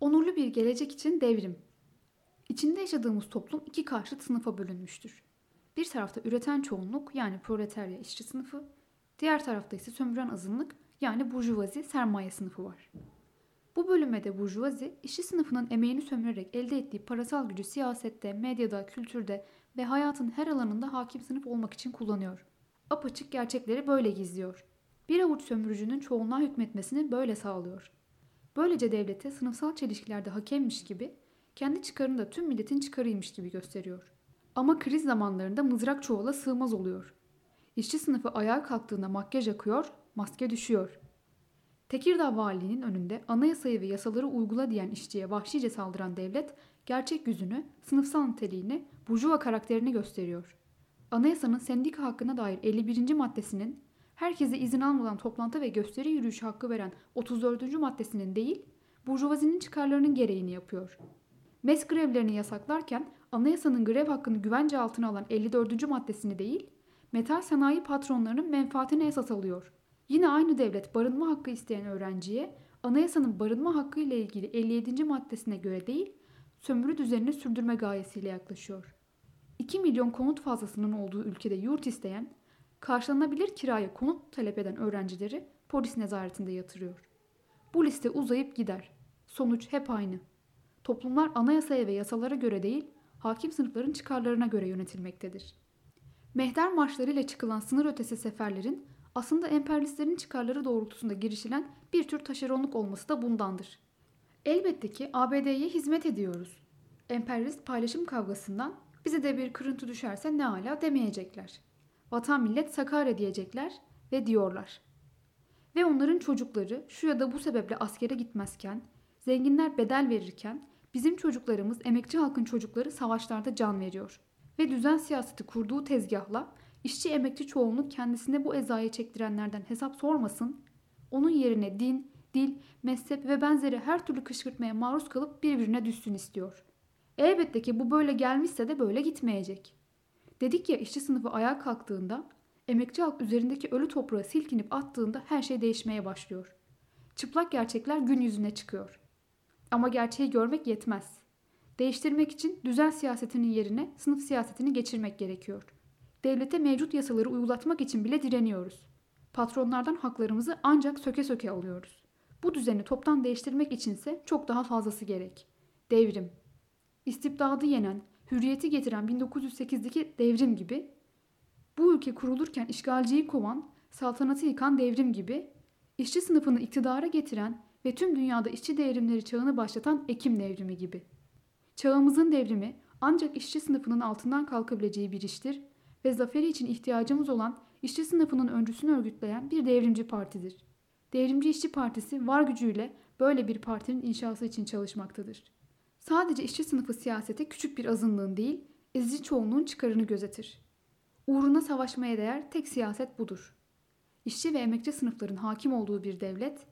Onurlu bir gelecek için devrim. İçinde yaşadığımız toplum iki karşıt sınıfa bölünmüştür. Bir tarafta üreten çoğunluk yani proletarya işçi sınıfı, diğer tarafta ise sömüren azınlık yani burjuvazi sermaye sınıfı var. Bu bölünmede burjuvazi, işçi sınıfının emeğini sömürerek elde ettiği parasal gücü siyasette, medyada, kültürde ve hayatın her alanında hakim sınıf olmak için kullanıyor. Apaçık gerçekleri böyle gizliyor. Bir avuç sömürücünün çoğunluğa hükmetmesini böyle sağlıyor. Böylece devlete sınıfsal çelişkilerde hakemmiş gibi, kendi çıkarını da tüm milletin çıkarıymış gibi gösteriyor. Ama kriz zamanlarında mızrak çuvala sığmaz oluyor. İşçi sınıfı ayağa kalktığında makyaj akıyor, maske düşüyor. Tekirdağ valiliğinin önünde anayasayı ve yasaları uygula diyen işçiye vahşice saldıran devlet, gerçek yüzünü, sınıfsal niteliğini, burjuva karakterini gösteriyor. Anayasanın sendika hakkına dair 51. maddesinin herkese izin almadan toplantı ve gösteri yürüyüşü hakkı veren 34. maddesinin değil, burjuvazinin çıkarlarının gereğini yapıyor. MES grevlerini yasaklarken anayasanın grev hakkını güvence altına alan 54. maddesini değil, metal sanayi patronlarının menfaatini esas alıyor. Yine aynı devlet barınma hakkı isteyen öğrenciye anayasanın barınma hakkı ile ilgili 57. maddesine göre değil, sömürü düzenini sürdürme gayesiyle yaklaşıyor. 2 milyon konut fazlasının olduğu ülkede yurt isteyen, karşılanabilir kiraya konut talep eden öğrencileri polis nezaretinde yatırıyor. Bu liste uzayıp gider. Sonuç hep aynı. Toplumlar anayasaya ve yasalara göre değil, hakim sınıfların çıkarlarına göre yönetilmektedir. Mehter marşlarıyla çıkılan sınır ötesi seferlerin aslında emperyalistlerin çıkarları doğrultusunda girişilen bir tür taşeronluk olması da bundandır. Elbette ki ABD'ye hizmet ediyoruz. Emperyalist paylaşım kavgasından bize de bir kırıntı düşerse ne ala demeyecekler. Vatan millet Sakarya diyecekler ve diyorlar. Ve onların çocukları şu ya da bu sebeple askere gitmezken, zenginler bedel verirken bizim çocuklarımız, emekçi halkın çocukları savaşlarda can veriyor. Ve düzen siyaseti kurduğu tezgahla işçi emekçi çoğunluk kendisine bu ezayı çektirenlerden hesap sormasın, onun yerine din, dil, mezhep ve benzeri her türlü kışkırtmaya maruz kalıp birbirine düşsün istiyor. Elbette ki bu böyle gelmişse de böyle gitmeyecek. Dedik ya işçi sınıfı ayağa kalktığında, emekçi halk üzerindeki ölü toprağı silkinip attığında her şey değişmeye başlıyor. Çıplak gerçekler gün yüzüne çıkıyor. Ama gerçeği görmek yetmez. Değiştirmek için düzen siyasetinin yerine sınıf siyasetini geçirmek gerekiyor. Devlete mevcut yasaları uygulatmak için bile direniyoruz. Patronlardan haklarımızı ancak söke söke alıyoruz. Bu düzeni toptan değiştirmek içinse çok daha fazlası gerek. Devrim. İstibdadı yenen, hürriyeti getiren 1908'deki devrim gibi, bu ülke kurulurken işgalciyi kovan, saltanatı yıkan devrim gibi, işçi sınıfını iktidara getiren ve tüm dünyada işçi devrimleri çağını başlatan Ekim devrimi gibi. Çağımızın devrimi ancak işçi sınıfının altından kalkabileceği bir iştir ve zaferi için ihtiyacımız olan işçi sınıfının öncüsünü örgütleyen bir devrimci partidir. Devrimci İşçi Partisi var gücüyle böyle bir partinin inşası için çalışmaktadır. Sadece işçi sınıfı siyasete küçük bir azınlığın değil, ezici çoğunluğun çıkarını gözetir. Uğruna savaşmaya değer tek siyaset budur. İşçi ve emekçi sınıfların hakim olduğu bir devlet,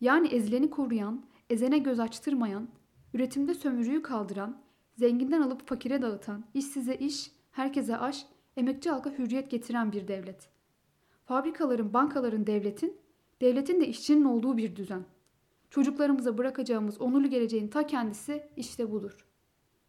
yani ezileni koruyan, ezene göz açtırmayan, üretimde sömürüyü kaldıran, zenginden alıp fakire dağıtan, işsize iş, herkese aş, emekçi halka hürriyet getiren bir devlet. Fabrikaların, bankaların devletin, devletin de işçinin olduğu bir düzen. Çocuklarımıza bırakacağımız onurlu geleceğin ta kendisi işte budur.